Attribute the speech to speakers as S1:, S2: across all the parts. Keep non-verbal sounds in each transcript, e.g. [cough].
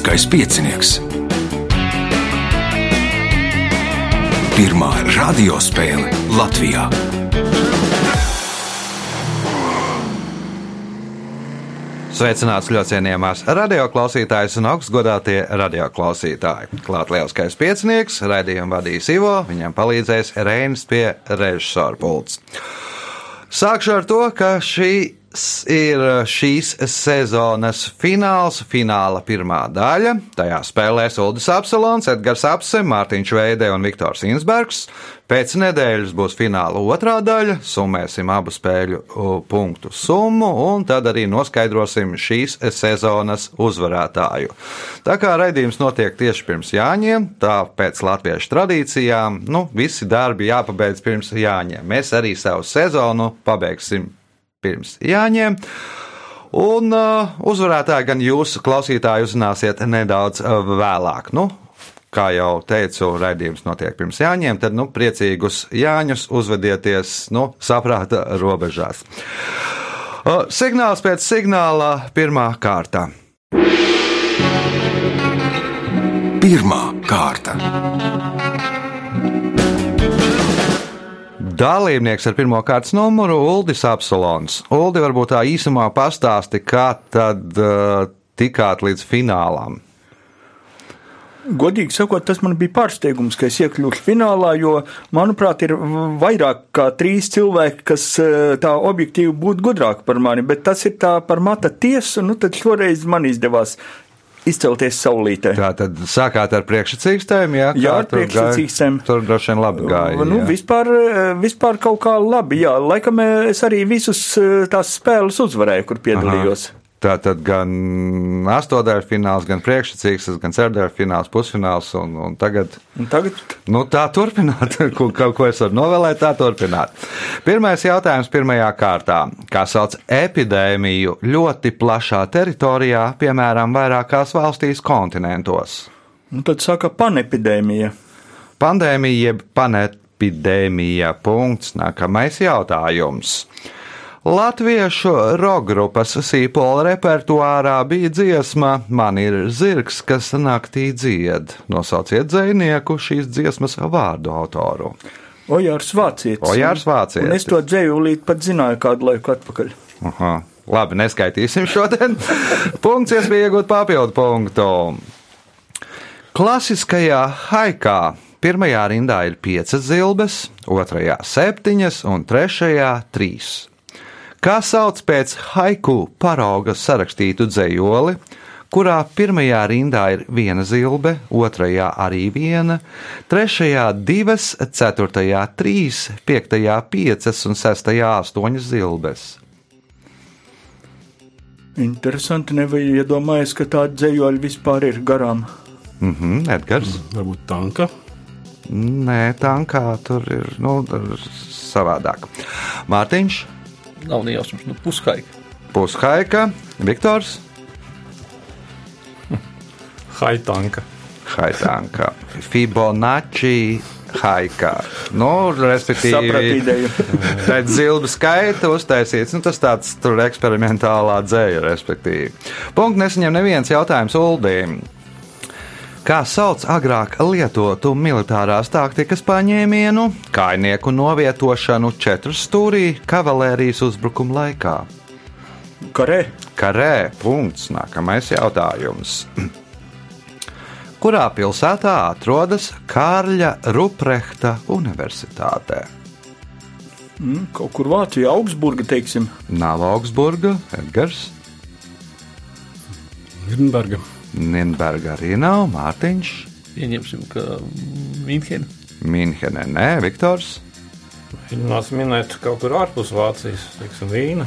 S1: Lieliskais piecinieks. Pirmā radiospēle Latvijā.
S2: Sveicināts ļoti cienījamās radioklausītājas un augstgadātie radioklausītāji. Klāt lielskais piecinieks, raidījumu vadīs Ivo, viņam palīdzēs Reinis pie režisora pults. Sākšu ar to, ka šī ir šīs sezonas fināls, fināla pirmā daļa. Tajā spēlēs Ulris Apsalons, Edgars Apse, Mārtiņš Veide un Viktors Insbergs. Pēc nedēļas būs fināla otrā daļa, summēsim abu spēļu punktu summu un tad arī noskaidrosim šīs sezonas uzvarētāju. Tā kā raidījums notiek tieši pirms Jāņiem, tā pēc latviešu tradīcijām, nu, visi darbi jāpabeidz pirms Jāņiem. Mēs arī savu sezonu pabeigsim pirms Jāņiem. Un uh, uzvarētāji gan jūs, klausītāji, uzzināsiet nedaudz uh, vēlāk. Nu, kā jau teicu, raidījums notiek pirms Jāņiem, tad nu, priecīgus Jāņus uzvedieties nu, saprāta robežās. Uh, signāls pēc signāla pirmā kārta.
S1: Pirmā kārta.
S2: Dalībnieks ar pirmā kārtas numuru Uldis Apsolons. Uldi, varbūt tā īsumā pastāsti, kā tad uh, tikāt līdz finālam.
S3: Godīgi sakot, tas man bija pārsteigums, ka es iekļuvu finālā, jo, manuprāt, ir vairāk kā trīs cilvēki, kas tā objektīvi būtu gudrāki par mani, bet tas ir tā par mata tiesu, nu tad šoreiz man izdevās izcelties saulītē.
S2: Tā tad sākāt ar priekšsacīkstēm, jā?
S3: Jā, ar priekšsacīkstēm.
S2: Tur droši vien labi gāja.
S3: Nu, vispār, vispār kaut kā labi, jā. Laikam es arī visus tās spēles uzvarēju, kur piedalījos. Aha.
S2: Tā tad gan astotdaļa fināls, gan priekšsacīgs, gan ceturdaļa fināls, pusfināls. Un, un tagad,
S3: un tagad?
S2: Nu, tā turpināt, [laughs] ko, ko es varu novēlēt, tā turpināt. Pirmais jautājums pirmajā kārtā. Kā sauc epidēmiju ļoti plašā teritorijā, piemēram, vairākās valstīs kontinentos?
S3: Un tad saka panepidēmija.
S2: Pandēmija jeb panepidēmija. Punkts. Nākamais jautājums. Latviešu rokgrupas sīpola repertuārā bija dziesma Man ir zirgs, kas naktī dzied. Nosauciet dzinieku šīs dziesmas vārdu autoru.
S3: Ojārs Vācietis.
S2: Ojārs Vācietis.
S3: Un es to dzēju līdz pat zināju kādu laiku atpakaļ.
S2: Aha. Labi, neskaitīsim šodien. [laughs] Punkts, iespēja iegūt papildu punktu. Klasiskajā haikā pirmajā rindā ir piecas zilbes, otrajā septiņas un trešajā trīs kā sauc pēc haiku parauga sarakstītu dzējoli, kurā pirmajā rindā ir viena zilbe, otrajā arī viena, trešajā divas, ceturtajā trīs, piektajā piecas un sestajā astoņas zilbes.
S3: Interesanti, nebija iedomājies, ka tāda dzējoļa vispār ir garām.
S2: Mhm, mm Edgars.
S4: Varbūt tanka.
S2: Nē, tankā tur ir nu, savādāk. Mārtiņš
S5: nav nejausmas, nu, pushaika.
S2: Pushaika, Viktors. [laughs]
S4: Haitanka.
S2: Haitanka. Fibonacci haikā. Nu, respektīvi, pēc [laughs] zilbu skaita uztaisīts, nu, tas tāds tur eksperimentālā dzēja, respektīvi. Punkts nesaņem neviens jautājums Uldīm. Kā sauc agrāk lietotu militārās taktikas paņēmienu, kainieku novietošanu četru stūrī kavalērijas uzbrukuma laikā?
S3: Karē.
S2: Karē. Punkts. Nākamais jautājums. [clears throat] Kurā pilsētā atrodas Kārļa Ruprehta Universitāte?
S3: Mm, kaut kur Vācijā, Augsburga, teiksim.
S2: Nav Augsburga, Edgars.
S4: Nürnberga.
S2: Nīderlandē arī nav Mārtiņš.
S5: Pieņemsim, ka Mīnhena.
S2: Mīnhena, nē, Viktors.
S4: Mēģinās minēt kaut kur ārpus Vācijas, teiksim, Vīna.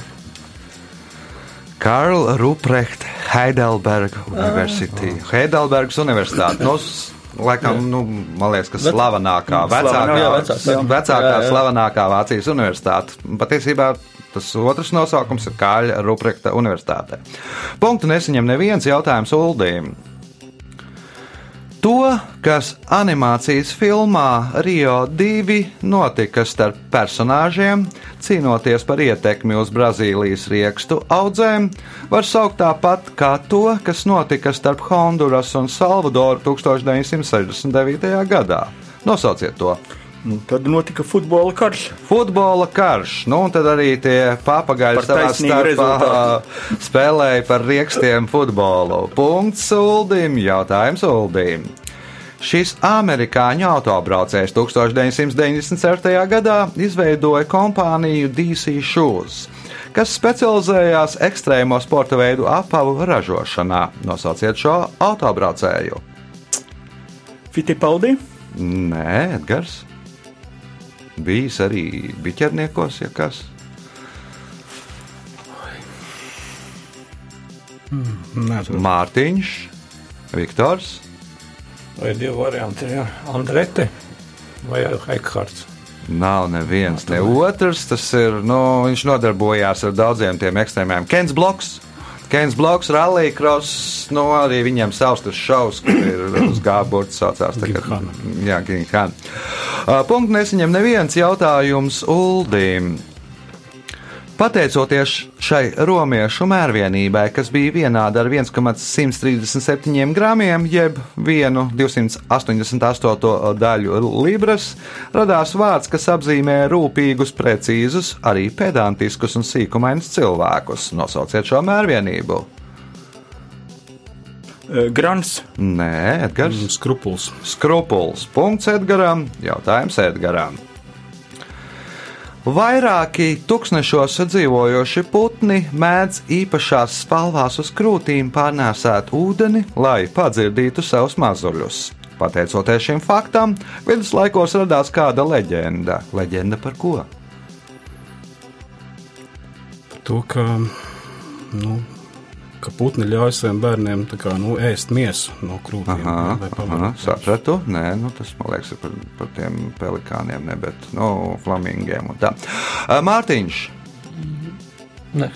S2: Karla Ruprecht, Heidelberga University. Ah. Heidelbergas Universitāte. No, Laikam, nu, man liekas, ka slavenākā, vecākā, jā, vecākā, vecākā jā, jā. slavenākā Vācijas universitāte. Patiesībā Tas otrs nosaukums ir Kāļa Ruprekta Universitātē. Punktu nesaņem neviens jautājums Uldīm. To, kas animācijas filmā Rio 2 notika starp personāžiem, cīnoties par ietekmi uz Brazīlijas riekstu audzēm, var saukt tāpat kā to, kas notika starp Honduras un Salvadoru 1969. gadā. Nosauciet to!
S3: Nu, tad notika futbola karš.
S2: Futbola karš, nu un tad arī tie papagaļi savā starpā
S3: rezultātu. [laughs]
S2: spēlēja par riekstiem futbolu. Punkts Uldim, jautājums Uldim. Šis amerikāņu autobraucējs 1997. gadā izveidoja kompāniju DC Shoes, kas specializējās ekstrēmo sporta veidu apavu ražošanā. Nosauciet šo autobraucēju.
S3: Fitipaldi.
S2: Nē, Edgars. Bijis arī biķerniekos, ja kas.
S6: Nezinu.
S2: Mārtiņš, Viktors.
S4: Vai divi varianti ir? Jā. Andrete vai Heikhards?
S2: Nav neviens, ne otrs. Tas ir, nu, viņš nodarbojās ar daudziem tiem ekstrēmiem. Kens Bloks. Kens Bloks, Rallija Cross, nu, arī viņam savs tas šaus, kur ir [coughs] uz gāburts saucās. tagad. Jā, Ginhan. Uh, Punktu nesaņem neviens jautājums Uldim. Pateicoties šai romiešu mērvienībai, kas bija vienāda ar 1,137 gramiem, jeb 1,288 daļu libras, radās vārds, kas apzīmē rūpīgus, precīzus, arī pedantiskus un sīkumainus cilvēkus. Nosauciet šo mērvienību.
S3: Grants.
S2: Nē, Edgars.
S6: Skrupuls.
S2: Skrupuls. Punkts Edgaram. Jautājums Edgaram. Vairāki tūkstošos dzīvojoši putni mēdz īpašās spalvās uz krūtīm pārnēsāt ūdeni, lai padzirdītu savus mazuļus. Pateicoties šim faktam, viduslaikos radās kāda leģenda. Leģenda par ko?
S6: To, ka, nu, ka putni ļauj saviem bērniem kā, nu, ēst miesu no krūtīm.
S2: Aha, aha, sapratu. Nē, nu, tas man liekas par, par tiem pelikāniem, ne, bet nu, flamingiem un tā. Mārtiņš,
S5: Nē,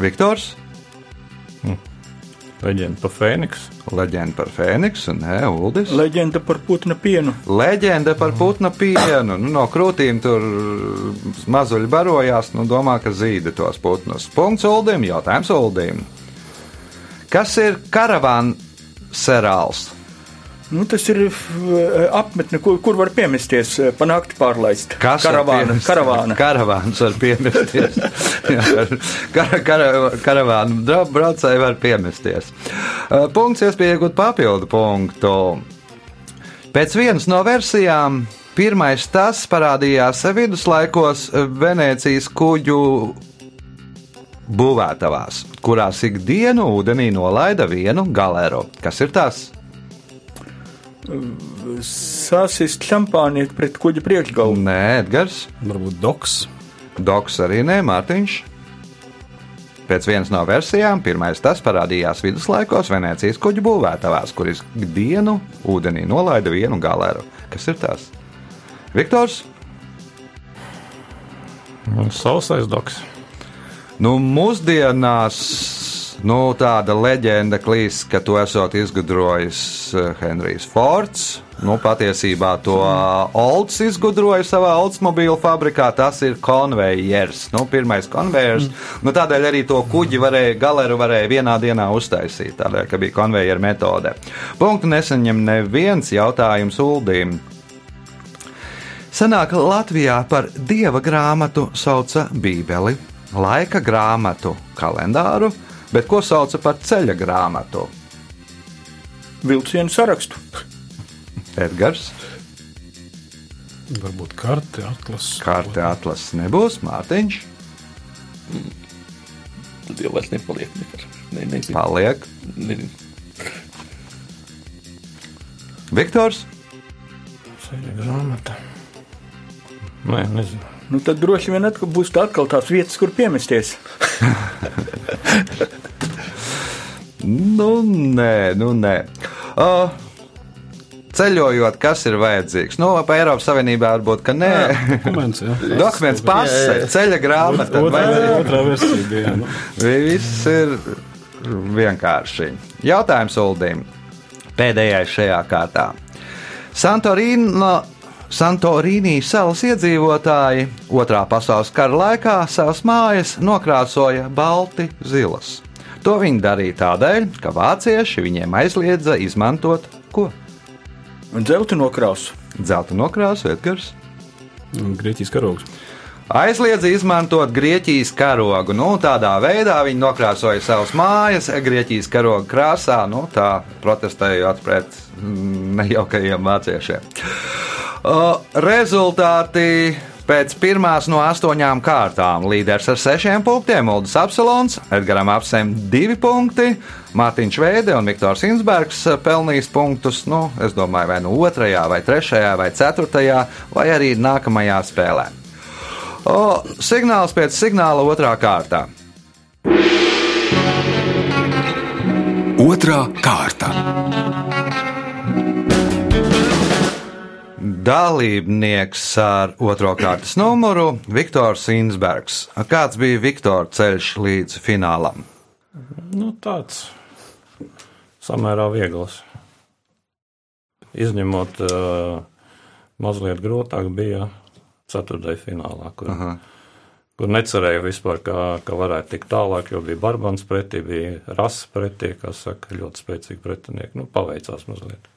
S2: Viktors.
S4: Leģenda par Fēniksu.
S2: Leģenda par Fēniksu, nē, Uldis.
S3: Leģenda par putna pienu.
S2: Leģenda par putna pienu. Nu, no krūtīm tur mazuļi barojās, nu domā, ka zīda tos putnus. Punkts Uldim, jautājums Uldim. Kas ir karavāna serāls?
S3: Nu, tas ir eh, apmetne, kur, kur var piemesties, eh, panākt pārlaist.
S2: Kas
S3: karavāna? Karavāna.
S2: Karavāns var piemesties. [laughs] Jā, kara, kara, karavāna braucēji var piemesties. Uh, Punkts, iespēja iegūt papildu punktu. Pēc vienas no versijām, pirmais tas parādījās viduslaikos Venecijas kuģu būvētavās, kurās ikdienu ūdenī nolaida vienu galeru. Kas ir tas?
S3: Sāsist šampāniet pret kuģa priekšgalu.
S2: Nē, Edgars.
S6: Varbūt doks.
S2: Doks arī nē, Mārtiņš. Pēc vienas no versijām, pirmais tas parādījās viduslaikos Venecijas kuģu būvētavās, kur ikdienu ūdenī nolaida vienu galeru. Kas ir tas? Viktors?
S4: Sausais doks.
S2: Nu, mūsdienās nu, tāda leģenda klīst, ka to esot izgudrojis eh, Henrijs Fords. Nu, patiesībā to Olds izgudroja savā Oldsmobīlu fabrikā. Tas ir konvejers. Nu, pirmais konvejers. Nu, tādēļ arī to kuģi varēja, galeru varēja vienā dienā uztaisīt. Tādēļ, ka bija konvejeru metode. Punktu nesaņem neviens jautājums Uldīm. Senāk Latvijā par dieva grāmatu sauca Bībeli, laika grāmatu, kalendāru, bet ko sauca par ceļa grāmatu?
S3: Vilcienu sarakstu.
S2: Edgars,
S6: Varbūt karte, atlases.
S2: kārta atlases nebūs, Mārtiņš,
S5: tad jau vairs nepaliek nekad. Ne, nezinu.
S2: paliek,
S5: Nezinu.
S2: Viktors,
S4: Ceļa grāmata. Nē, nezinu.
S3: Nu, tad droši vien atkal būs tā atkal tās vietas, kur piemesties. [laughs]
S2: nu nē, nu nē. Uh, Ceļojot, kas ir vajadzīgs? Nu, pa Eiropas Savienībā varbūt, ka nē.
S6: Dokuments, jā. [laughs]
S2: Dokuments, pase, ceļa grāmata.
S6: Otrā, otrā versija jā, Nu.
S2: Viss ir vienkārši. Jautājums Uldīm. Pēdējais šajā kārtā. Santorīna Santorīnī salas iedzīvotāji otrā pasaules kara laikā savas mājas nokrāsoja balti zilas. To viņi darīja tādēļ, ka vācieši viņiem aizliedza izmantot ko?
S3: Un dzeltu nokrāsu.
S2: Zelta nokrāsu, Edgars.
S6: Grieķijas karogs.
S2: Aizliedza izmantot Grieķijas karogu. Nu, tādā veidā viņi nokrāsoja savas mājas Grieķijas karoga krāsā, nu, tā protestējot pret mm, nejaukajiem vāciešiem. O, rezultāti pēc pirmās no astoņām kārtām. Līderis ar sešiem punktiem - Uldis Apsalons, Edgars Apsem divi punkti, Mārtiņš Veide un Viktors Insbergs pelnījis punktus, nu, es domāju, vai nu otrajā, vai trešajā, vai ceturtajā, vai arī nākamajā spēlē. O, signāls pēc signāla otrā kārtā.
S1: Otra kārta.
S2: Dalībnieks ar otro kārtas numuru - Viktors Insbergs. Kāds bija Viktora ceļš līdz finālam?
S4: Nu, tāds samērā viegls. Izņemot uh, mazliet grūtāk bija ceturtajā finālā, kur, Aha. kur necerēju vispār, ka, ka varētu tikt tālāk, jo bija Barbans pretī, bija Rasa pretī, kas saka, ļoti spēcīgi pretinieki. Nu, paveicās mazliet.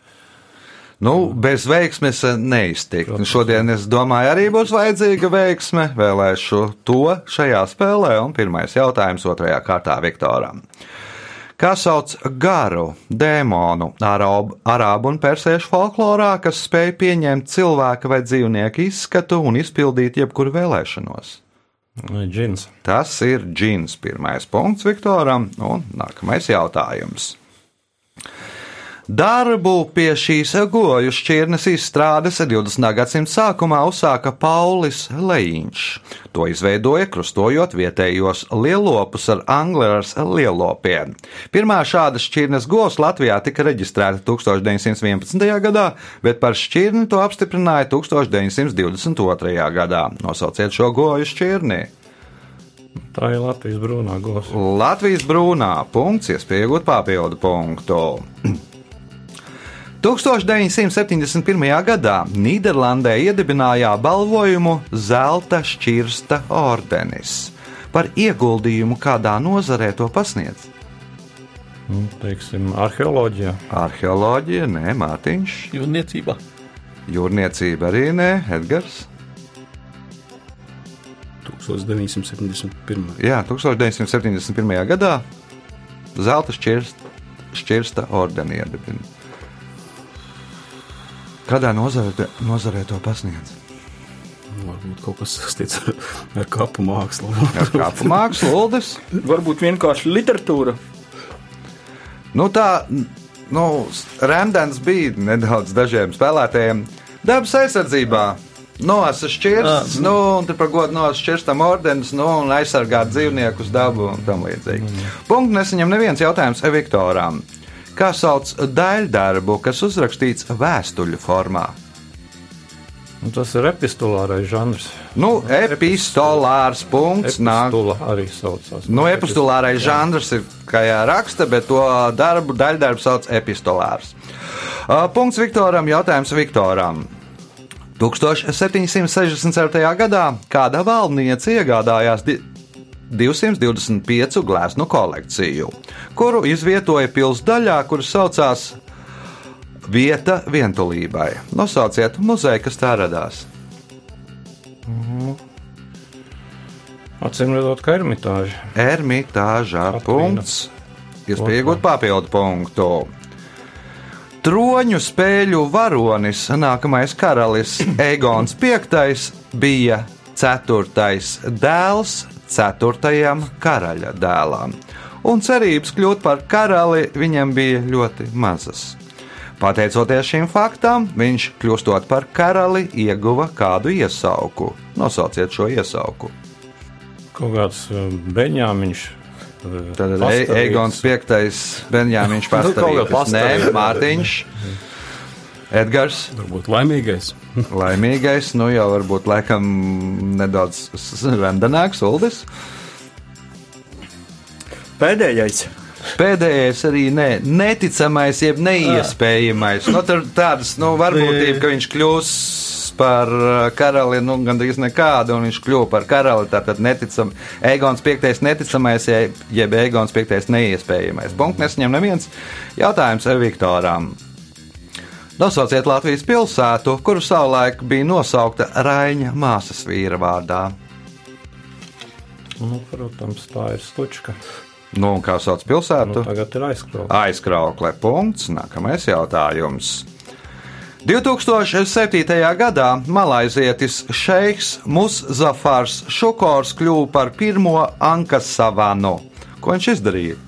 S2: Nu, bez veiksmes neiztikt. Un Šodien, es domāju, arī būs vajadzīga veiksme. Vēlēšu to šajā spēlē. Un pirmais jautājums otrajā kārtā Viktoram. Kā sauc garu dēmonu arābu, arābu un persiešu folklorā, kas spēj pieņemt cilvēka vai dzīvnieka izskatu un izpildīt jebkuru vēlēšanos?
S4: Džins.
S2: Tas ir džins. Pirmais punkts Viktoram, un nākamais jautājums. Darbu pie šīs goju šķirnes izstrādes 20. gadsimta sākumā uzsāka Paulis Lejiņš. To izveidoja krustojot vietējos lielopus ar angleras lielopiem. Pirmā šāda šķirnes govs Latvijā tika reģistrēta 1911. gadā, bet par šķirni to apstiprināja 1922. gadā. Nosauciet šo goju šķirni.
S4: Tā ir Latvijas brūnā govs.
S2: Latvijas brūnā punkts, iespēja iegūt papildu punktu. [clears throat] 1971. gadā Nīderlandē iedibināja balvojumu Zelta šķirsta ordenis. Par ieguldījumu kādā nozarē to pasniedz?
S4: Nu, teiksim, arheoloģijā.
S2: Arheoloģija, nē, Mārtiņš.
S5: Jūrniecībā.
S2: Jūrniecība arī nē, Edgars.
S6: 1971.
S2: Jā, 1971. gadā Zelta šķirsta, šķirsta ordeni iedibināja. Kādā nozarē, nozarē to pasniedz?
S6: Varbūt kaut kas saistīts ar, ar kapu mākslu.
S2: Ar kāpu mākslu, Uldis.
S3: Varbūt vienkārši literatūra.
S2: Nu, tā, nu, Rēmdens bija nedaudz dažiem spēlētājiem dabas aizsardzībā. Nosa šķirsts, nu, un tur par godu nosa šķirstam ordenis, nu, un aizsargāt dzīvniekus, dabu un tam līdzīgi. Punktu nesaņem neviens jautājums Viktoram. Kā sauc daļdarbu, kas uzrakstīts vēstuļu formā?
S4: Un tas ir epistolārais žanrs.
S2: Nu, epistolārs punkts nāk.
S4: Epistula arī saucās.
S2: Nu, epistolārais žanrs ir kā jāraksta, bet to darbu daļdarbu sauc epistolārs. Punkts Viktoram, jautājums Viktoram. 1767. gadā kāda valdniece iegādājās 225 gleznu kolekciju, kuru izvietoja pilsdaļā, kuras saucās Vieta vientulībai. Nosauciet muzeju, kas tā radās.
S4: Acīm redzot, ka ermitāža.
S2: Ermitāžā
S4: Latvija.
S2: punkts. Iespēja iegūt papildu punktu. Troņu spēļu varonis, nākamais karalis Egons V bija ceturtais dēls ceturtajam karaļa dēlam, un cerības kļūt par karali viņam bija ļoti mazas. Pateicoties šim faktam, viņš, kļūstot par karali, ieguva kādu iesauku. Nosauciet šo iesauku.
S4: Kaut kāds uh, Beņāmiņš. uh,
S2: Tad e. Egons V, Benjāmiņš
S4: Nu,
S2: pastāvīgs. Nē. Mārtiņš, Edgars,
S6: Varbūt laimīgais.
S2: Laimīgais, nu jau varbūt laikam nedaudz rendenāks, Uldis.
S3: Pēdējais.
S2: Pēdējais arī ne, neticamais, jeb neiespējamais. Nu, tādas nu, varbūtība, ka viņš kļūs par uh, karali, nu, gandrīz nekādu, un viņš kļuva par karali. Tātad neticam, Egons 5. neticamais, je- jeb Egons 5. neiespējamais. Punkts nesaņem neviens. Jautājums Viktoram. Nosauciet Latvijas pilsētu, kuru savulaik bija nosaukta Raņa māsas vīra vārdā.
S4: Nu, protams, tā ir slučka.
S2: Nu, un kā sauc pilsētu?
S4: Nu, tagad ir aizskrauta.
S2: Aizkraukle. Punkts. Nākamais jautājums. 2007. gadā malaizietis Šeiks Muszafars Šukors kļuva par pirmo Ankas savanu. Ko viņš izdarīja?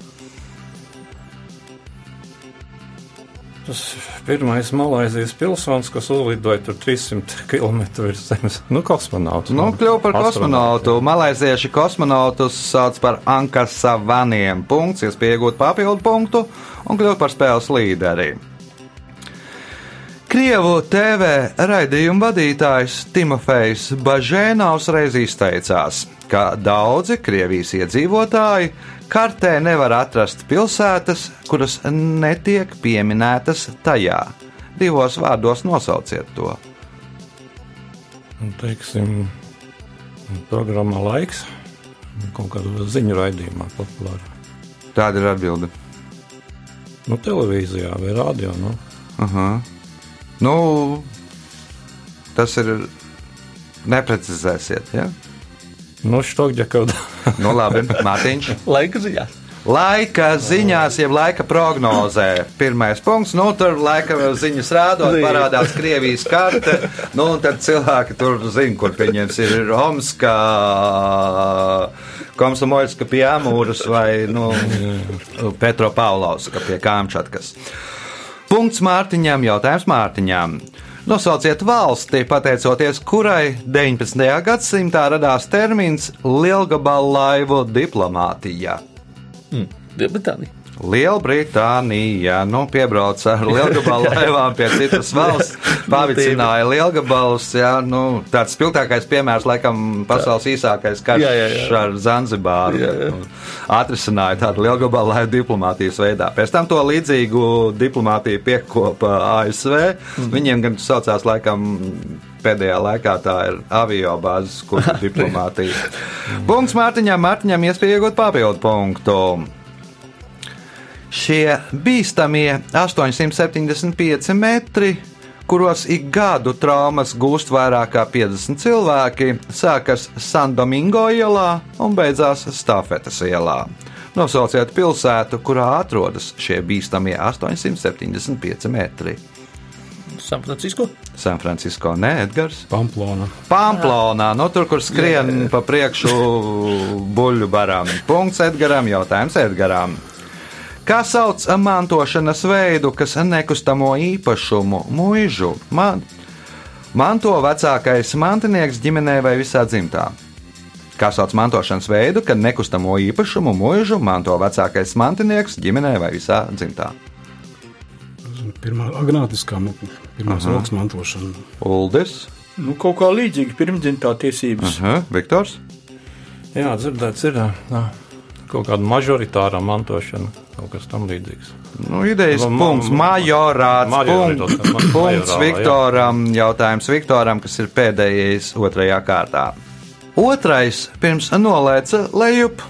S4: Tas pirmais Malaisijas pilsonis, kas uzlidoja tur 300 [laughs] km virs zemes. Nu, kosmonauts.
S2: Nu, kļuva par kosmonautu. Malaizieši kosmonautus sauc par Ankas savaniem. Punkts, iespēja iegūt papildu punktu un kļūt par spēles līderi. Krievu TV raidījuma vadītājs Timofejs Bažēnaus reiz izteicās, ka daudzi Krievijas iedzīvotāji kartē nevar atrast pilsētas, kuras netiek pieminētas tajā. Divos vārdos nosauciet to.
S4: Nu, teiksim, programmā laiks. Kaut kādā ziņu raidījumā populāra.
S2: Tāda ir atbilde.
S4: Nu, televīzijā vai rādio. Nu.
S2: Aha. Nu, tas ir. Neprecizēsiet, ja?
S4: Nu, štokģa kaut
S2: Nu, labi, Mārtiņš. [laughs]
S5: Laika ziņā.
S2: Laika ziņās, jeb laika prognozē. Pirmais punkts, nu, tur laika ziņas rādot, parādās Krievijas karte. Nu, un tad cilvēki tur zina, kur pieņems ir Omska, Komsomoļska pie Amūras vai, nu, Petro Paulovska pie Kāmčatkas. Punkts Mārtiņam, jautājums Mārtiņam. Nosauciet valsti, pateicoties kurai 19. gadsimtā radās termins lielgabalu laivu diplomātija.
S5: Lielbritānija.
S2: Lielbritānija nu, piebrauc ar [laughs] lielgabalu laivām pie citas valsts, pavicināja lielgabalus. Jā, nu, tāds spilgtākais piemērs, laikam, pasaules īsākais karš
S5: Jā, jā, jā.
S2: ar Zanzibāru.
S5: Jā, jā.
S2: Nu, Atrisināja tādu lielgabalu laivu diplomātijas veidā. Pēc tam to līdzīgu diplomātiju piekopa ASV.
S5: Mhm.
S2: Viņiem gan saucās laikam. Pēdējā laikā tā ir avio bāzes, kur ir [laughs] diplomātija. Punkts Mārtiņam, Mārtiņam iespēja iegūt papildu punktu. Šie bīstamie 875 metri, kuros ik gadu traumas gūst vairāk kā 50 cilvēki, sākas Sandomingo ielā un beidzās Stafetes ielā. Nosauciet pilsētu, kurā atrodas šie bīstamie 875 metri.
S5: San Francisco.
S2: San Francisco, ne Edgars.
S6: Pamplona.
S2: Pamplonā, no tur, kur skrien pa priekšu buļbuļu barām. Punkts Edgaram, jautājums Edgaram. Kā sauc mantošanas veidu, kas nekustamo īpašumu, mūžu, man, manto vecākais mantinieks ģimenē vai visā dzimtā? Kā sauc mantošanas veidu, kad nekustamo īpašumu, mūžu, manto vecākais mantinieks ģimenē vai visā dzimtā?
S6: Pirmā agrātiskā, nu, pirmās rokas mantošana.
S2: Uldis,
S3: Nu, kaut kā līdzīga pirmdzimtā tiesības.
S2: Aha, Viktors,
S4: Jā, dzirdēts ir jā, kaut kāda mažoritārā mantošana, kaut kas tam līdzīgs.
S2: Nu, idejas
S4: Ma- ma-
S2: punkts,
S4: ma-
S2: majorāts, punkts, punkts
S4: majorālā, jā.
S2: Viktoram, jautājums Viktoram, kas ir pēdējais otrajā kārtā. Otrais pirms nolēca lejup,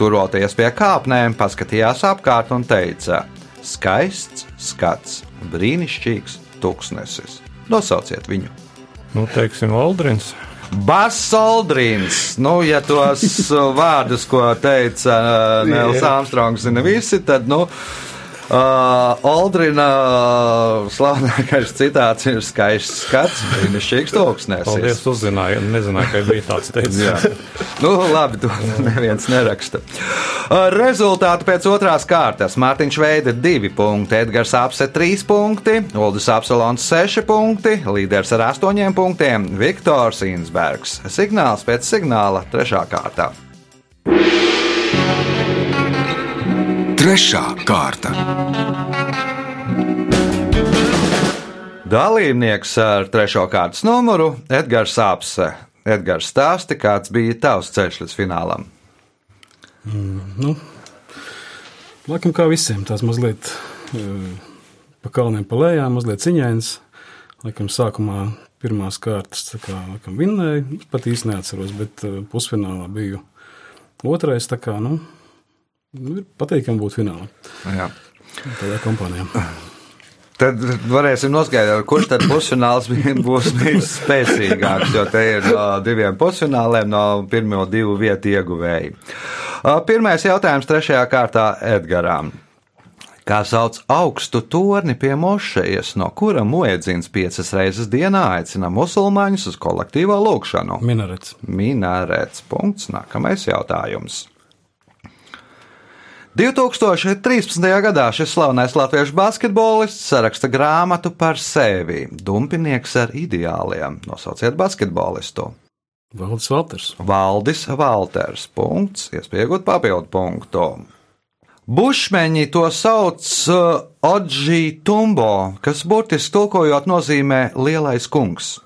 S2: turoties pie kāpnēm, paskatījās apkārt un teica: Skaists skats, brīnišķīgs tuksnesis. Nosauciet viņu!
S4: Nu, teiksim, Aldrins.
S2: Bas Aldrins. Nu, ja tos vārdus, ko teica uh, Nēls Armstrongs, zina visi, tad, nu, uh, Aldrina uh, slavenākais citāts ir skaists skats, brīnišķīgs
S4: Paldies,
S2: tūkstnesis.
S4: uzzināju, nezināju, ka bija tāds
S2: Jā.
S4: teicis.
S2: Nu, labi, to neviens neraksta. Uh, Rezultāti pēc otrās kārtas. Mārtiņš Veida 2 punkti, Edgars Apse 3 punkti, Uldis Apsalons 6 punkti, līderis ar 8 punktiem - Viktors Insbergs. Signāls pēc signāla 3. kārtā.
S1: Trešā kārta.
S2: Dalībnieks ar 3. kārtas numuru - Edgars Apse. Edgars stāsti, kāds bija tavs ceļš līdz finālam.
S6: Nu, Laikam kā visiem, tās mazliet eh, pa kalniem pa lējām, mazliet ciņains. Laikam sākumā pirmās kārtas kā laikam vinnēju, pat īsti neatceros, bet eh, pusfinālā biju otrais, tā kā, nu, nu ir pateikami būt finālā
S2: Jā.
S6: tādā kompānijā.
S2: Tad varēsim noskaidrot, kurš tad pusfināls būs bijis spēcīgāks. Jo te ir no diviem pusfināliem, no pirmo divu vietu ieguvēji. Pirmais jautājums trešajā kārtā Edgaram. Kā sauc augstu torni pie mošejas, no kura muedzins piecas reizes dienā aicina musulmaņus uz kolektīvo lūgšanu?
S6: Minarets.
S2: Minārēts. Punkts. Nākamais jautājums. 2013. gadā šis slavenais latviešu basketbolists saraksta grāmatu par sevi. Dumpinieks ar ideāliem. Nosauciet basketbolistu.
S6: Valdis Valters.
S2: Valdis Valters. Punkts. Iespējot papildu punktu. Bušmeņi to sauc uh, Odži Tumbo, kas burtiski tulkojot nozīmē lielais kungs.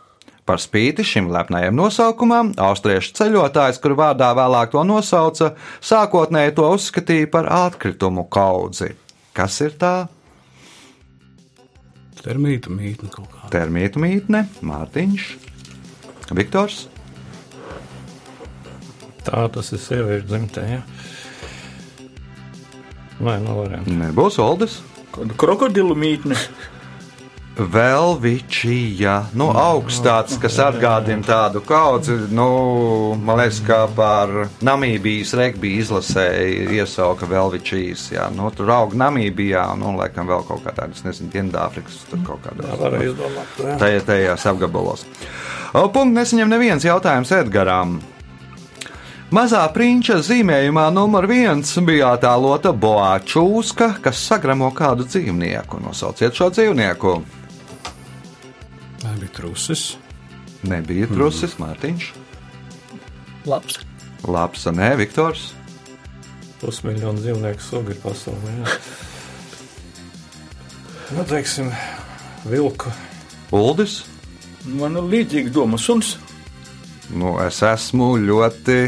S2: Par spīti šim lepnajam nosaukumam, austriešu ceļotājs, kur vārdā vēlāk to nosauca, sākotnēji to uzskatīja par atkritumu kaudzi. Kas ir tā?
S6: Termīta mītne kaut kā.
S2: Termītu mītne, Mārtiņš, Viktors.
S4: Tā tas ir sieviešu dzimtē. Ja? Vai nav variantu?
S2: Nebūs Oldis.
S3: Krokodilu mītne.
S2: Velvičija, nu, augstāts, kas atgādina tādu kaudzi, nu, man liekas, kā par Namībijas regbija izlasēju iesauka Velvičijas, jā, nu, tur aug Namībijā, nu, un, laikam, vēl kaut kā tādas, nezinu, Dienvidāfrikas, tur kaut
S4: Tā
S2: kādā.
S4: varēja izdomāt. jā.
S2: Tajā, tajās apgabalos. Punkts nesaņem neviens jautājums Edgaram. Mazā prinča zīmējumā numur viens bija attēlota boā čūska, kas sagramo kādu dzīvnieku. Nosauciet šo dzīvnieku.
S6: Bija trusis.
S2: Nebija trusis, Mārtiņš.
S5: Labs.
S2: Labs, nē, Viktors.
S4: Pusmiljonu dzīvnieku sugu ir pasaulē. jā. Nu, teiksim, vilku.
S2: Uldis.
S3: Man ir līdzīga doma suns.
S2: Nu, es esmu ļoti,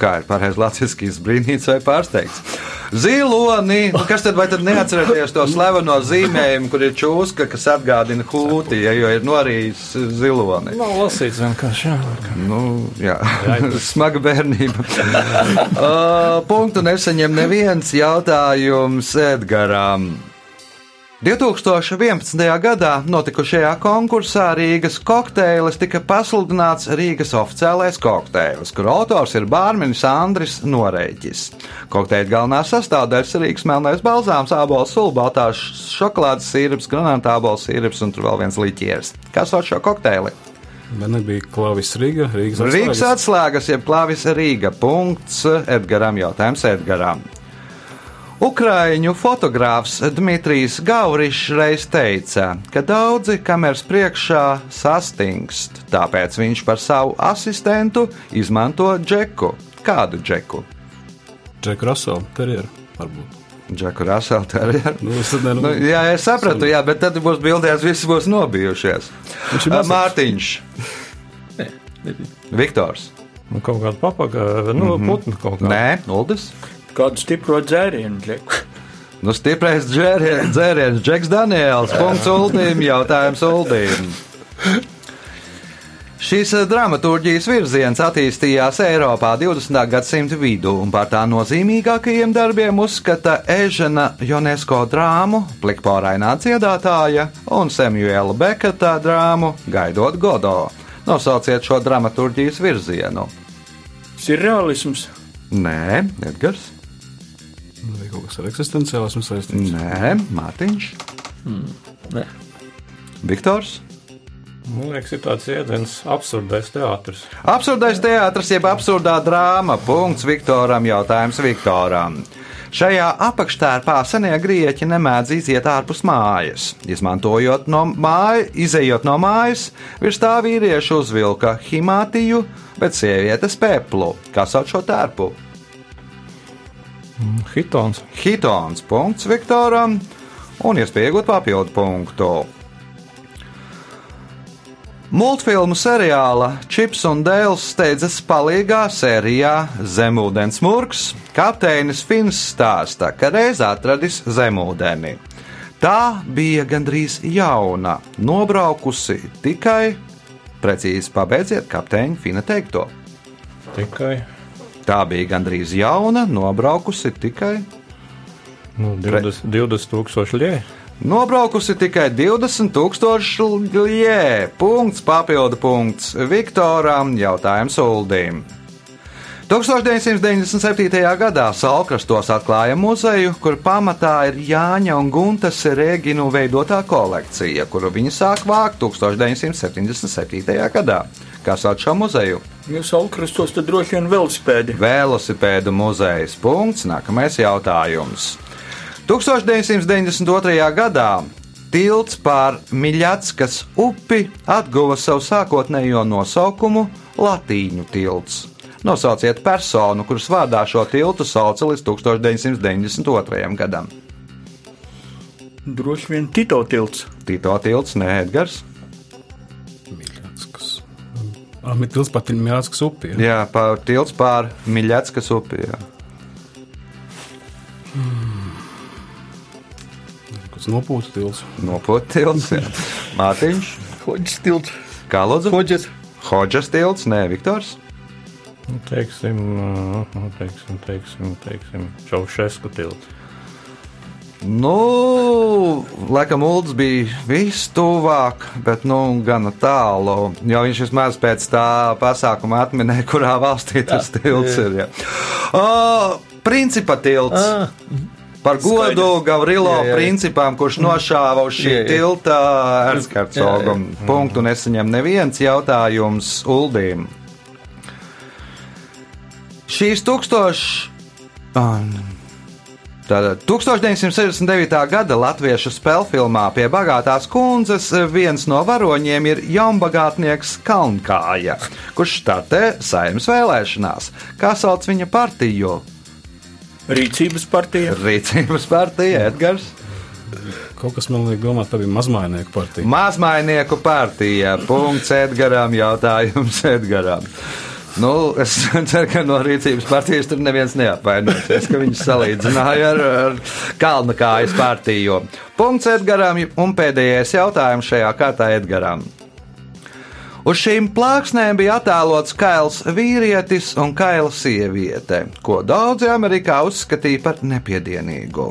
S2: kā ir pareizi latviešu izbrīnīts vai pārsteigts. Ziloni, nu, kas tad vai tad neatcerieties to slaveno zīmējumu, kur ir čūska, kas atgādina hūti, ja, jo ir norījis ziloni.
S4: Nav lasīts vienkārši. Jā.
S2: Nu, jā, [laughs] smaga bērnība. [laughs] uh, punktu nesaņem neviens jautājums Edgaram. 2011. gadā notikušajā konkursā Rīgas kokteilis tika pasludināts Rīgas oficiālais kokteilis, kur autors ir bārmenis Andris Noreģis. Kokteļa galvenā sastāvdaļa ir Rīgas melnais balzāms, ābols, sulbaltās šokolādes sīrups, granātābols sīrups un tur vēl viens liķieris. Kas sauc šo kokteili?
S6: Bet nebija Klavis Rīga. Rīgas
S2: Rīgas
S6: atslēgas.
S2: atslēgas, jeb klāvis Rīga. Punkts Edgaram. Jautājums Edgaram. Ukraiņu fotogrāfs Dmitrijs Gaurišs reiz teica, ka daudzi kameras priekšā sastingst, tāpēc viņš par savu asistentu izmanto džeku. Kādu džeku?
S6: Džek Russell, terjeru, varbūt.
S2: Džeku Raselu terjeru.
S6: Nu, es
S2: Nu, jā, es sapratu, jā, bet tad būs bildēs, visi būs nobijušies.
S6: Viņš ir mazs.
S2: Mārtiņš,
S5: Nebija. [laughs]
S2: Viktors.
S4: Nu, kaut kāda papaga, nu, mm -hmm. putna kaut kāda.
S2: Nē, Uldis.
S3: Kādu stipro dzērienu, Džek. [laughs]
S2: Nu, stiprais dzēriens, dzēriens, Džeks Daniels. Punkts Uldīm, jautājums Uldīm. Šīs eh, dramaturgijas virziens attīstījās Eiropā 20. gadsimta vidū, un par tā nozīmīgākajiem darbiem uzskata Ežena Jonesko drāmu Plikporainā dziedātāja un Samuela Bekata drāmu Gaidot Godo. Nosauciet šo dramaturgijas virzienu.
S3: Tas ir realisms.
S2: Nē, Edgars.
S6: Kas ar eksistenciālismu saistīts?
S2: Nē, Mārtiņš.
S5: Nē.
S2: Viktors.
S4: Man liekas, ir tāds jēdziens absurdais teātris.
S2: Absurdais teātris, jeb absurdā drāma. Punkts Viktoram, jautājums Viktoram. Šajā apakštērpā senie grieķi nemēdz iziet ārpus mājas. Izmantojot no mājas, izējot no mājas, virs tā vīrieši uzvilka himātiju, bet sievietes peplu. Kā sauc šo tērpu?
S4: Hitons.
S2: Hitons. Punkts Viktoram un iespējot papildu punktu. Multfilmu seriāla Čips un Dēls steidzas palīgā sērijā Zemūdens Murgs, kapteinis Fins stāsta, ka reiz atradis zemūdeni. Tā bija gandrīz jauna, nobraukusi tikai, precīzi pabeidziet kapteiņa Fina teikto.
S4: Tikai
S2: Tā bija gandrīz jauna, nobraukusi tikai,
S4: nu, 20, 20 tūkstoši lietu.
S2: nobraukusi tikai 20,000 lietu. Punkts, papildu punkts Viktoram, jautājums Uldīm. 1997. gadā Salkrastos atklāja muzeju, kur pamatā ir Jāņa un Guntas Rēginu veidotā kolekcija, kuru viņi sāk vākt 1977. gadā. Kā sauc šo muzeju?
S3: Jūs augstos tad droši vien velospēdi.
S2: Velosipēdu muzejs. Punkts. Nākamais jautājums. 1992. gadā tilts pār Miļatskas upi atguva savu sākotnējo nosaukumu Latīņu tilts. Nosauciet personu, kuras vārdā šo tiltu sauca līdz 1992. gadam.
S3: Droši vien Tito tilts.
S2: Tito tilts, nē, Edgars.
S6: Miļatskas. Ah, Mitils pat ir Miļatskas upi. Ja?
S2: Jā, pār tilts pār Miļatskas upi. Jā.
S6: Kas nopūta tils.
S2: Nopūt tilts. jā. Mārtiņš.
S5: Hoģis tilts.
S2: Kā lūdzu?
S5: Hoģis.
S2: Hodžas tilts, nē, Viktors.
S4: Nu, teiksim, nu, teiksim, teiksim, teiksim Čaušesku tilts.
S2: Nu, laikam, Ulds bija vistuvāk, bet nu, gana tālu. Jo viņš vismaz pēc tā pasākuma atminēja, kurā valstī tas tilts ir. Jā. O, principa tilts.
S5: Ah,
S2: Par godu. Gavrilo
S5: Jā, jā.
S2: principām, kurš nošāva uz šī
S5: Jā, jā.
S2: tilta Ernskartsogam. Punktu nesaņem neviens jautājums Uldīm. Šīs tūkstoši. Ah, Tātad 1969. gada latviešu spēļu filmā pie bagātās kundzes viens no varoņiem ir jaunbagātnieks Kalnkāja, kurš startē saimnes vēlēšanās. Kā sauc viņa partiju?
S3: Rīcības partija.
S2: Rīcības partija Edgars.
S6: Kaut kas man liek domāt, tā bija mazmainieku partija.
S2: Mazmainieku partija. Punkts Edgaram, jautājums Edgaram. Nu, es [laughs] ceru, ka no rīcības partijas tur neviens neapvainosies, ka viņš salīdzināja ar, ar Kalnu kājas partiju. Punkts Edgaram un pēdējais jautājums šajā kārtā Edgaram. Uz šīm plāksnēm bija attēlots kails vīrietis un kaila sieviete, ko daudzi Amerikā uzskatīja par nepiedienīgu.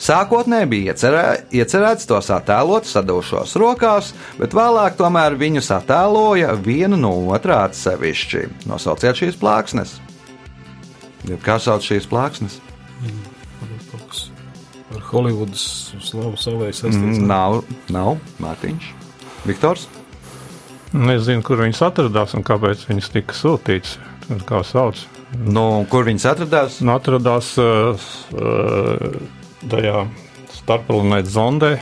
S2: Sākotnēji bija iecerē, iecerēts tos attēlot sadūšos rokās, bet vēlāk tomēr viņus attēloja vienu no otrā atsevišķi. Nosauciet šīs plāksnes. Kā sauc šīs plāksnes?
S6: Ar Holivudas slavu savai saistīts.
S2: Mm, nav, nav Mārtiņš. Viktors?
S4: Nezinu, kur viņas atradās un kāpēc viņas tika sūtītas. Kā sauc?
S2: Nu, kur viņas atradās?
S4: Nu, atradās uh, uh, tajā starpplanētas zondē.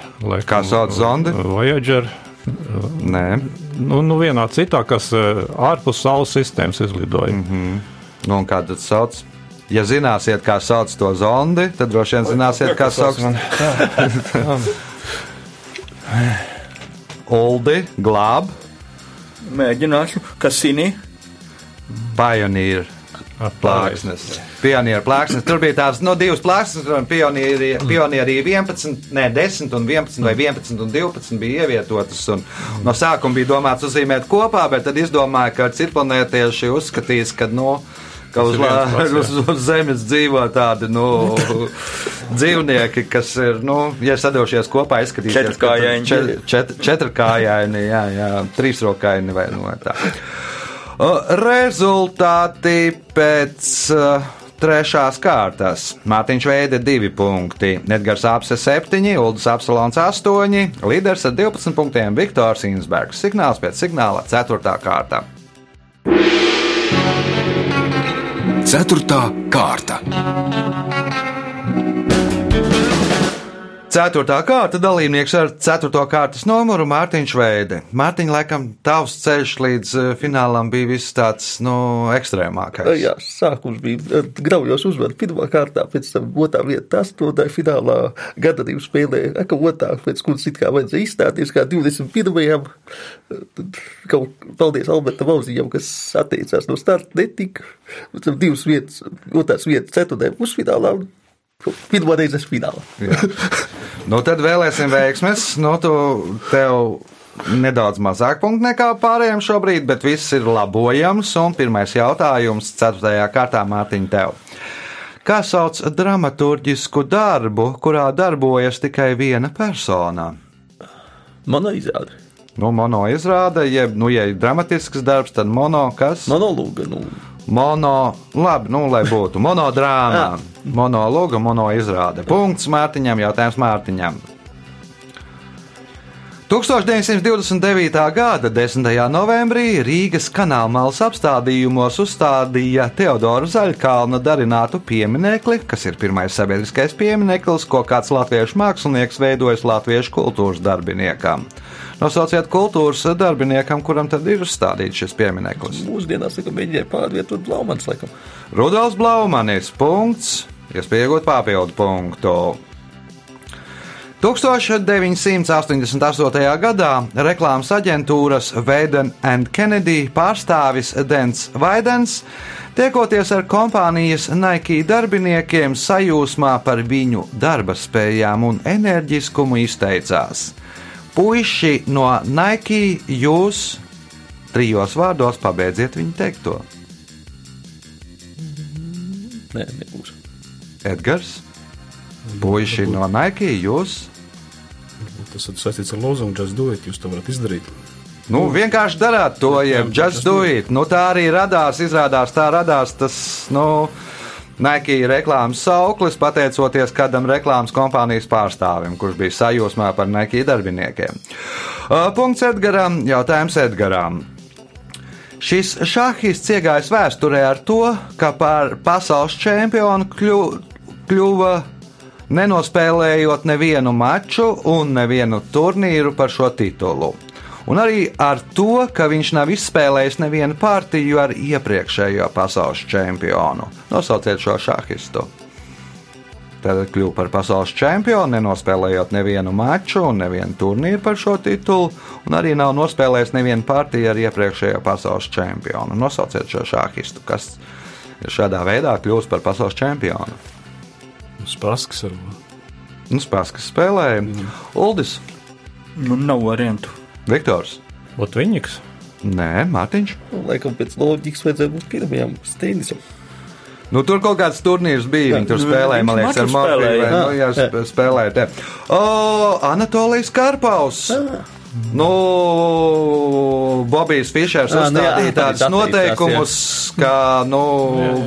S2: Kā sauc zondi?
S4: Voyager.
S2: Nē,
S4: Nu, nu, vienā citā, kas uh, ārpus Saules sistēmas izlidoja. Mm -hmm.
S2: nu, un kā tas sauc? Ja zināsiet, kā sauc to zondi, tad droši vien zināsiet, kā sauc [laughs] Uldi, glāb,
S3: Mēģināšu, kas sinī.
S2: pionieru plāksnes. Pionieru plāksnes. Tur bija tās no divas plāksnes, un pionieri, pionieri 11, ne 10 un 11 vai 11 un 12 bija ievietotas. Un no sākuma bija domāts uzzīmēt kopā, bet tad izdomāja, ka citplanētieši uzskatīs, ka, nu, ka uz,
S4: pats,
S2: uz, uz Zemes dzīvo tādi nu, [laughs] dzīvnieki, kas ir, nu, ja sadošies kopā, izskatīsies
S3: Četrkājaini.
S2: čet- čet- Četrkājaini, jā, jā, trīsrokaini vai no tā. O, Rezultāti pēc uh, trešās kārtas. Mārtiņš veida divi punkti, Edgars Apse septiņi, Uldis Apsalons astoņi, līderis ar 12 punktiem Viktors Insbergs. Signāls pēc signāla ceturtā kārta.
S1: Ceturtā kārta.
S2: Ceturtā kārta dalībnieks ar ceturto kārtas numuru Mārtiņš Veide. Mārtiņ, laikam, tavs ceļš līdz eh, finālam bija viss tāds, nu, ekstrēmākais.
S5: Jā, sākums bija eh, graujos uzvaru pirmā kārtā, pēc tam otrā vieta astotāja finālā gadadību spēlēja, eka otrā, pēc kuras it kā vajadzēja izstāties kā 21. Tad Kaut paldies Albertam Auziņam, kas atteicās no starta, netika. Pēc tam divas vietas, otrās vietas ceturtajā pusfinālā un pirmā reizes finālā.
S2: Nu, tad vēlēsim veiksmes. Nu, tu tev nedaudz mazāk punktu nekā pārējiem šobrīd, bet viss ir labojams. Un pirmais jautājums, ceturtajā kārtā Mārtiņa tev. Kā sauc dramaturgisku darbu, kurā darbojas tikai viena persona?
S5: Mana izrāde.
S2: Nu, mono izrāda, jeb, nu, ja ir dramatisks darbs, tad mono kas?
S5: Monologa, nu,
S2: Mono, labi, nu, lai būtu monodrāmā, monologa, mono izrāde. Punkts Mārtiņam, jautājums Mārtiņam. 1929. gada 10. novembrī Rīgas kanālmalas apstādījumos uzstādīja Teodoru Zaļkalna darinātu pieminekli, kas ir pirmais sabiedriskais piemineklis, ko kāds latviešu mākslinieks veidojis latviešu kultūras darbiniekam. Nosauciet kultūras darbiniekam, kuram tad ir uzstādīts šis piemineklis.
S5: mūsdienās laikam, mēģināja pārvietot Blaumans. Laikam.
S2: Rudolf Blaumanis, punkts, iespēja iegūt papildu punktu. 1988. gadā reklāmas aģentūras Veiden and Kennedy pārstāvis Dens Vaidens, tiekoties ar kompānijas Nike darbiniekiem sajūsmā par viņu darba spējām un enerģiskumu, izteicās: Puisi no Nike, jūs trijos vārdos pabeidziet viņu teikto.
S5: Nē, nebūs.
S2: Edgars, puisi no Nike, jūs.
S6: Tas ir saistīts ar lozungu, just do it. Jūs to varat izdarīt.
S2: Nu, vienkārši darāt to, jeb just do it. Nu, tā arī radās, izrādās, tā radās tas, nu, Nike reklāmas sauklis, pateicoties kādam reklāmas kompānijas pārstāvim, kurš bija sajūsmā par Nike darbiniekiem. Uh, Punkts Edgaram, jautājums Edgaram. Šis šahists iegājis vēsturē ar to, ka par pasaules čempionu kļu- kļuva nenospēlējot nevienu maču un nevienu turnīru par šo titulu. Un arī ar to, ka viņš nav izspēlējis nevienu partiju ar iepriekšējo pasaules čempionu. Nosauciet šo šahistu. Tad kļuva par pasaules čempionu, nenospēlējot nevienu maču un nevienu turnīru par šo titulu, un arī nav nospēlējis nevienu partiju ar iepriekšējo pasaules čempionu. Nosauciet šo šahistu, kas šādā veidā kļūst par pasaules čempionu.
S6: Spasks varbūt.
S2: Nu, spēks, kas spēlēja. Uldis,
S3: Nu, nav variantu.
S2: Viktors.
S4: Latviņiks.
S2: Nē, Mārtiņš.
S5: Nu, laikam pēc loģikas vajadzēja būt pirmajam steinisam.
S2: Nu, tur kaut kāds turnīrs bija. Viņi tur spēlēja, man liekas, ar vai, Nu, jā, sp- spēlēja te. O, Anatolijas Karpaus. Nu, Bobijs Fišers
S5: Ā, nu jā,
S2: uzstādīja tādus noteikumus, ka, nu,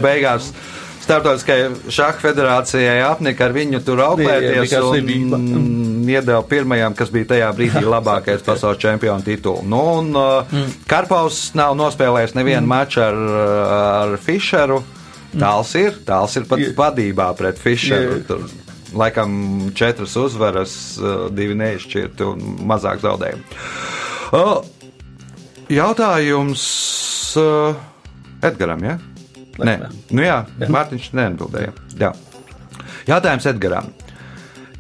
S2: beigās. Startautiskajai šāda federācijai apnika ar viņu tur auklēties un iedeva pirmajam, kas bija tajā brīdī [laughs] labākais pasaules čempionu titulu. Nu, un, mm. Karpaus nav nospēlējis nevienu mm. maču ar, ar Fischeru. Tāls ir, tāls ir pat
S5: Jā.
S2: vadībā pret Fischeru.
S5: Jā.
S2: Tur, laikam četras uzvaras, eh, divi neizšķirti un mazāk zaudējumi. Jautājums uh, Edgaram, ja? Nē, nu jā, jā. Mārtiņš neatbildēja. Jā. Jautājums Edgaram.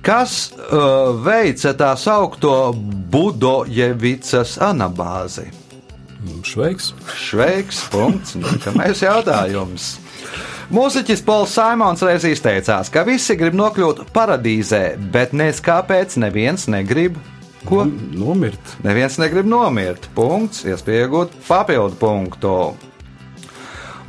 S2: Kas uh, veica tā saucamo Budojevicas anabāzi?
S6: Šveiks.
S2: Šveiks, punkts. Nākamais jautājums. Mūziķis Pols Simons reiz izteicās, ka visi grib nokļūt paradīzē, bet nes kāpēc neviens negrib. Ko?
S6: Nomirt.
S2: Neviens negrib nomirt. Punkts, iespēja iegūt papildu punktu.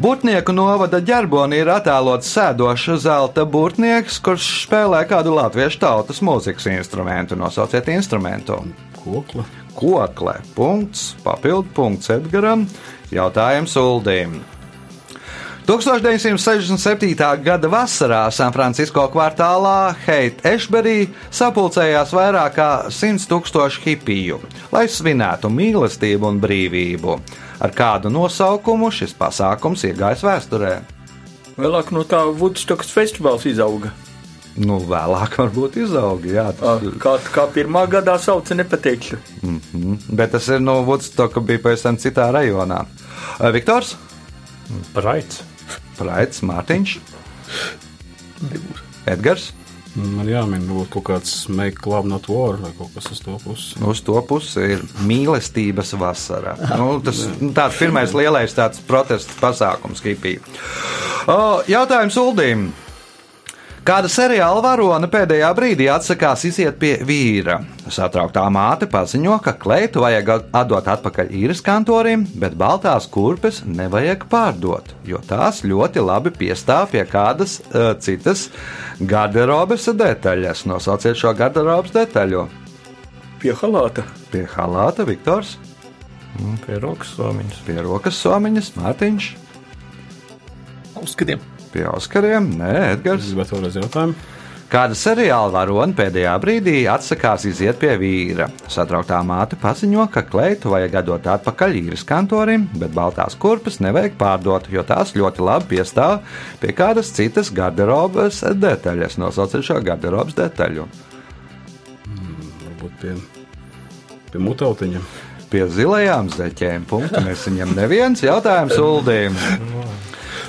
S2: Būtnieku novada ģerbonī ir attēlots sēdošs zelta būtnieks, kurš spēlē kādu latviešu tautas mūzikas instrumentu. Nosauciet instrumentu.
S6: Kokla.
S2: Kokle. Punkts, papildu punkts Edgaram. Jautājums Uldīm. 1967. gada vasarā Sanfrancisko kvartālā Heit Ešberī sapulcējās vairāk kā 100 tūkstoši hipiju, lai svinētu mīlestību un brīvību. Ar kādu nosaukumu šis pasākums iegājis vēsturē?
S3: Vēlāk no tā Woodstocks festivāls izauga.
S2: Nu, vēlāk varbūt izauga. Jā, tas,
S3: Kā, kā pirmā gadā sauca, nepateikšu.
S2: mm, bet tas ir no Woodstocka, bija pavisam citā rajonā. Viktors,
S4: Raids.
S2: Praits, Mārtiņš, Edgars.
S6: Man jāmin, kaut kāds make love not war vai kaut kas uz to pusi.
S2: Uz to pusi ir mīlestības vasara. Nu, tas tāds pirmais lielais tāds protestu pasākums hipija. Jautājums Uldīm. Kāda seriāla varone pēdējā brīdī atsakās iziet pie vīra? Satrauktā māte paziņo, ka kleitu vajag atdot atpakaļ īres kantorim, bet baltās kurpes nevajag pārdot, jo tās ļoti labi piestāv pie kādas uh, citas garderobes detaļas. Nosauciet šo garderobes detaļu.
S3: Pie halāta.
S2: Pie halāta Viktors,
S4: Pie rokas somiņas.
S2: pie rokas somiņas, Mārtiņš,
S5: Uzskatiem.
S2: pie Oskariem, nē, Edgars.
S6: Es gribētu vēlreiz jautājumu.
S2: Kāda seriāla varone pēdējā brīdī atsakās iziet pie vīra? Satrauktā māte paziņo, ka kleitu vajag atdot atpakaļ īres kantorim, bet baltās kurpes nevajag pārdot, jo tās ļoti labi piestāv pie kādas citas garderobes detaļas. Nosauciet šo garderobes detaļu.
S6: Varbūt pie, pie mutautiņa.
S2: Pie zilajām zeķēm punktu nesaņem neviens jautājums Uldīm. [laughs]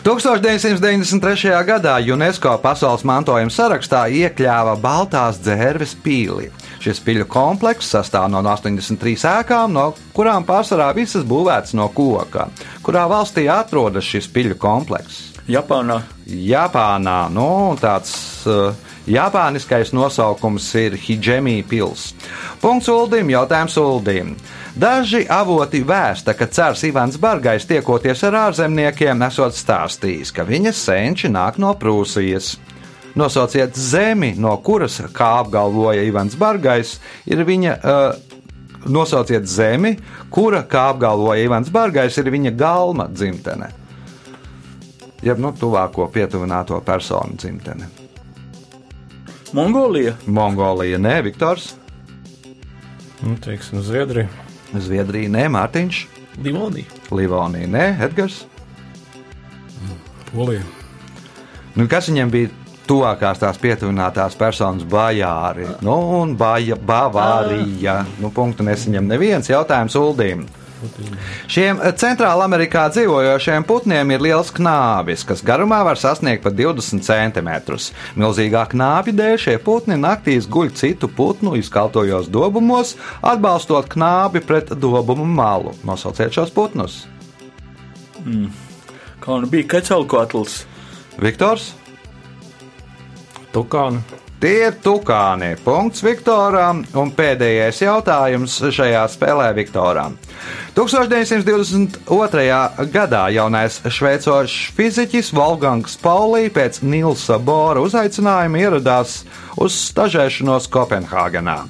S2: 1993. gadā UNESCO pasaules mantojuma sarakstā iekļāva Baltās dzērves pīli. Šis piļu komplekss sastāv no 83 ēkām, no kurām pārsvarā visas būvētas no koka. Kurā valstī atrodas šis piļu komplekss?
S3: Japānā.
S2: Japānā. Nu, tāds uh, japāniskais nosaukums ir Hidžemī pils. Punkts Uldim, jautājums Uldim. Daži avoti vēsta, ka cērs Ivans Bargais tiekoties ar ārzemniekiem, esot stāstījis, ka viņa senči nāk no Prūsijas. Nosauciet zemi, no kuras, kā apgalvoja Ivans Bargais, ir viņa. Uh, Nosauciet zemi, kura, kā apgalvoja Ivans Bargais, ir viņa galma dzimtene jeb nu, tuvāko pietuvināto personu dzimtene.
S3: Mongolija.
S2: Mongolija, nē, Viktors,
S4: Nu, teiksim, Zviedrija.
S2: Zviedrija, nē, Mārtiņš,
S5: Livonija.
S2: Livonija, nē, Edgars.
S6: Polija.
S2: Nu, kas viņam bija tuvākās tās pietuvinātās personas bajāri? Nu, un Baja, Bavārija. Nu, punktu nesaņem neviens jautājums Uldīm. Šiem centrāla Amerikā dzīvojošiem putniem ir liels knābis, kas garumā var sasniegt pat 20 cm. Milzīgā knābja dēļ šie putni naktīs guļ citu putnu izkaltojos dobumos, atbalstot knābi pret dobumu malu. Nosauciet šos putnus.
S3: Kā nu bija Kecalkotls.
S2: Viktors,
S4: Tukāni.
S2: Tie ir tukāni. Punkts Viktoram un pēdējais jautājums šajā spēlē Viktoram. 1922. gadā jaunais šveicošs fiziķis Wolfgangs Paulī pēc Nilsa Bora uzaicinājuma ieradās uz stažēšanos Kopenhāgenā.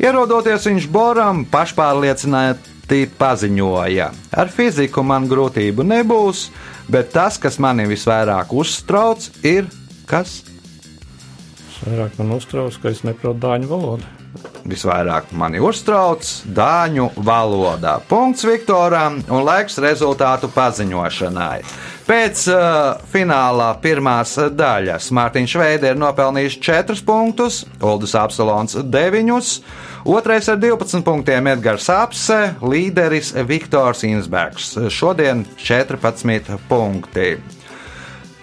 S2: Ierodoties viņš Boram pašpārliecināti paziņoja: Ar fiziku man grūtību nebūs, bet tas, kas mani visvairāk uztrauc, ir kas?
S4: Vairāk man uztrauc, ka es neprotu dāņu valodu.
S2: Visvairāk mani uztrauc dāņu valodā. Punkts Viktoram un laiks rezultātu paziņošanai. Pēc uh, finālā pirmās daļas Mārtiņš Veide ir nopelnījis 4 punktus, Uldis Apsalons 9, otrais ar 12 punktiem Edgars Apse, līderis Viktors Insbergs. Šodien 14 punkti.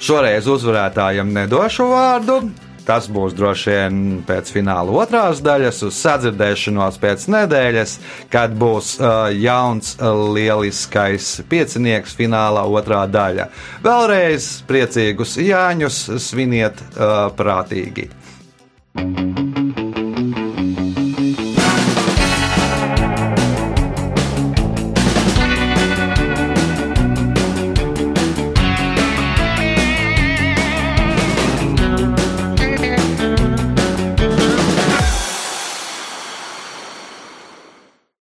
S2: Šoreiz uzvarētājam nedošu vārdu. Tas būs droši vien pēc fināla otrās daļas, uz sadzirdēšanos pēc nedēļas, kad būs uh, jauns, uh, lieliskais piecinieks finālā otrā daļa. Vēlreiz priecīgus Jāņus sviniet uh, prātīgi! thank you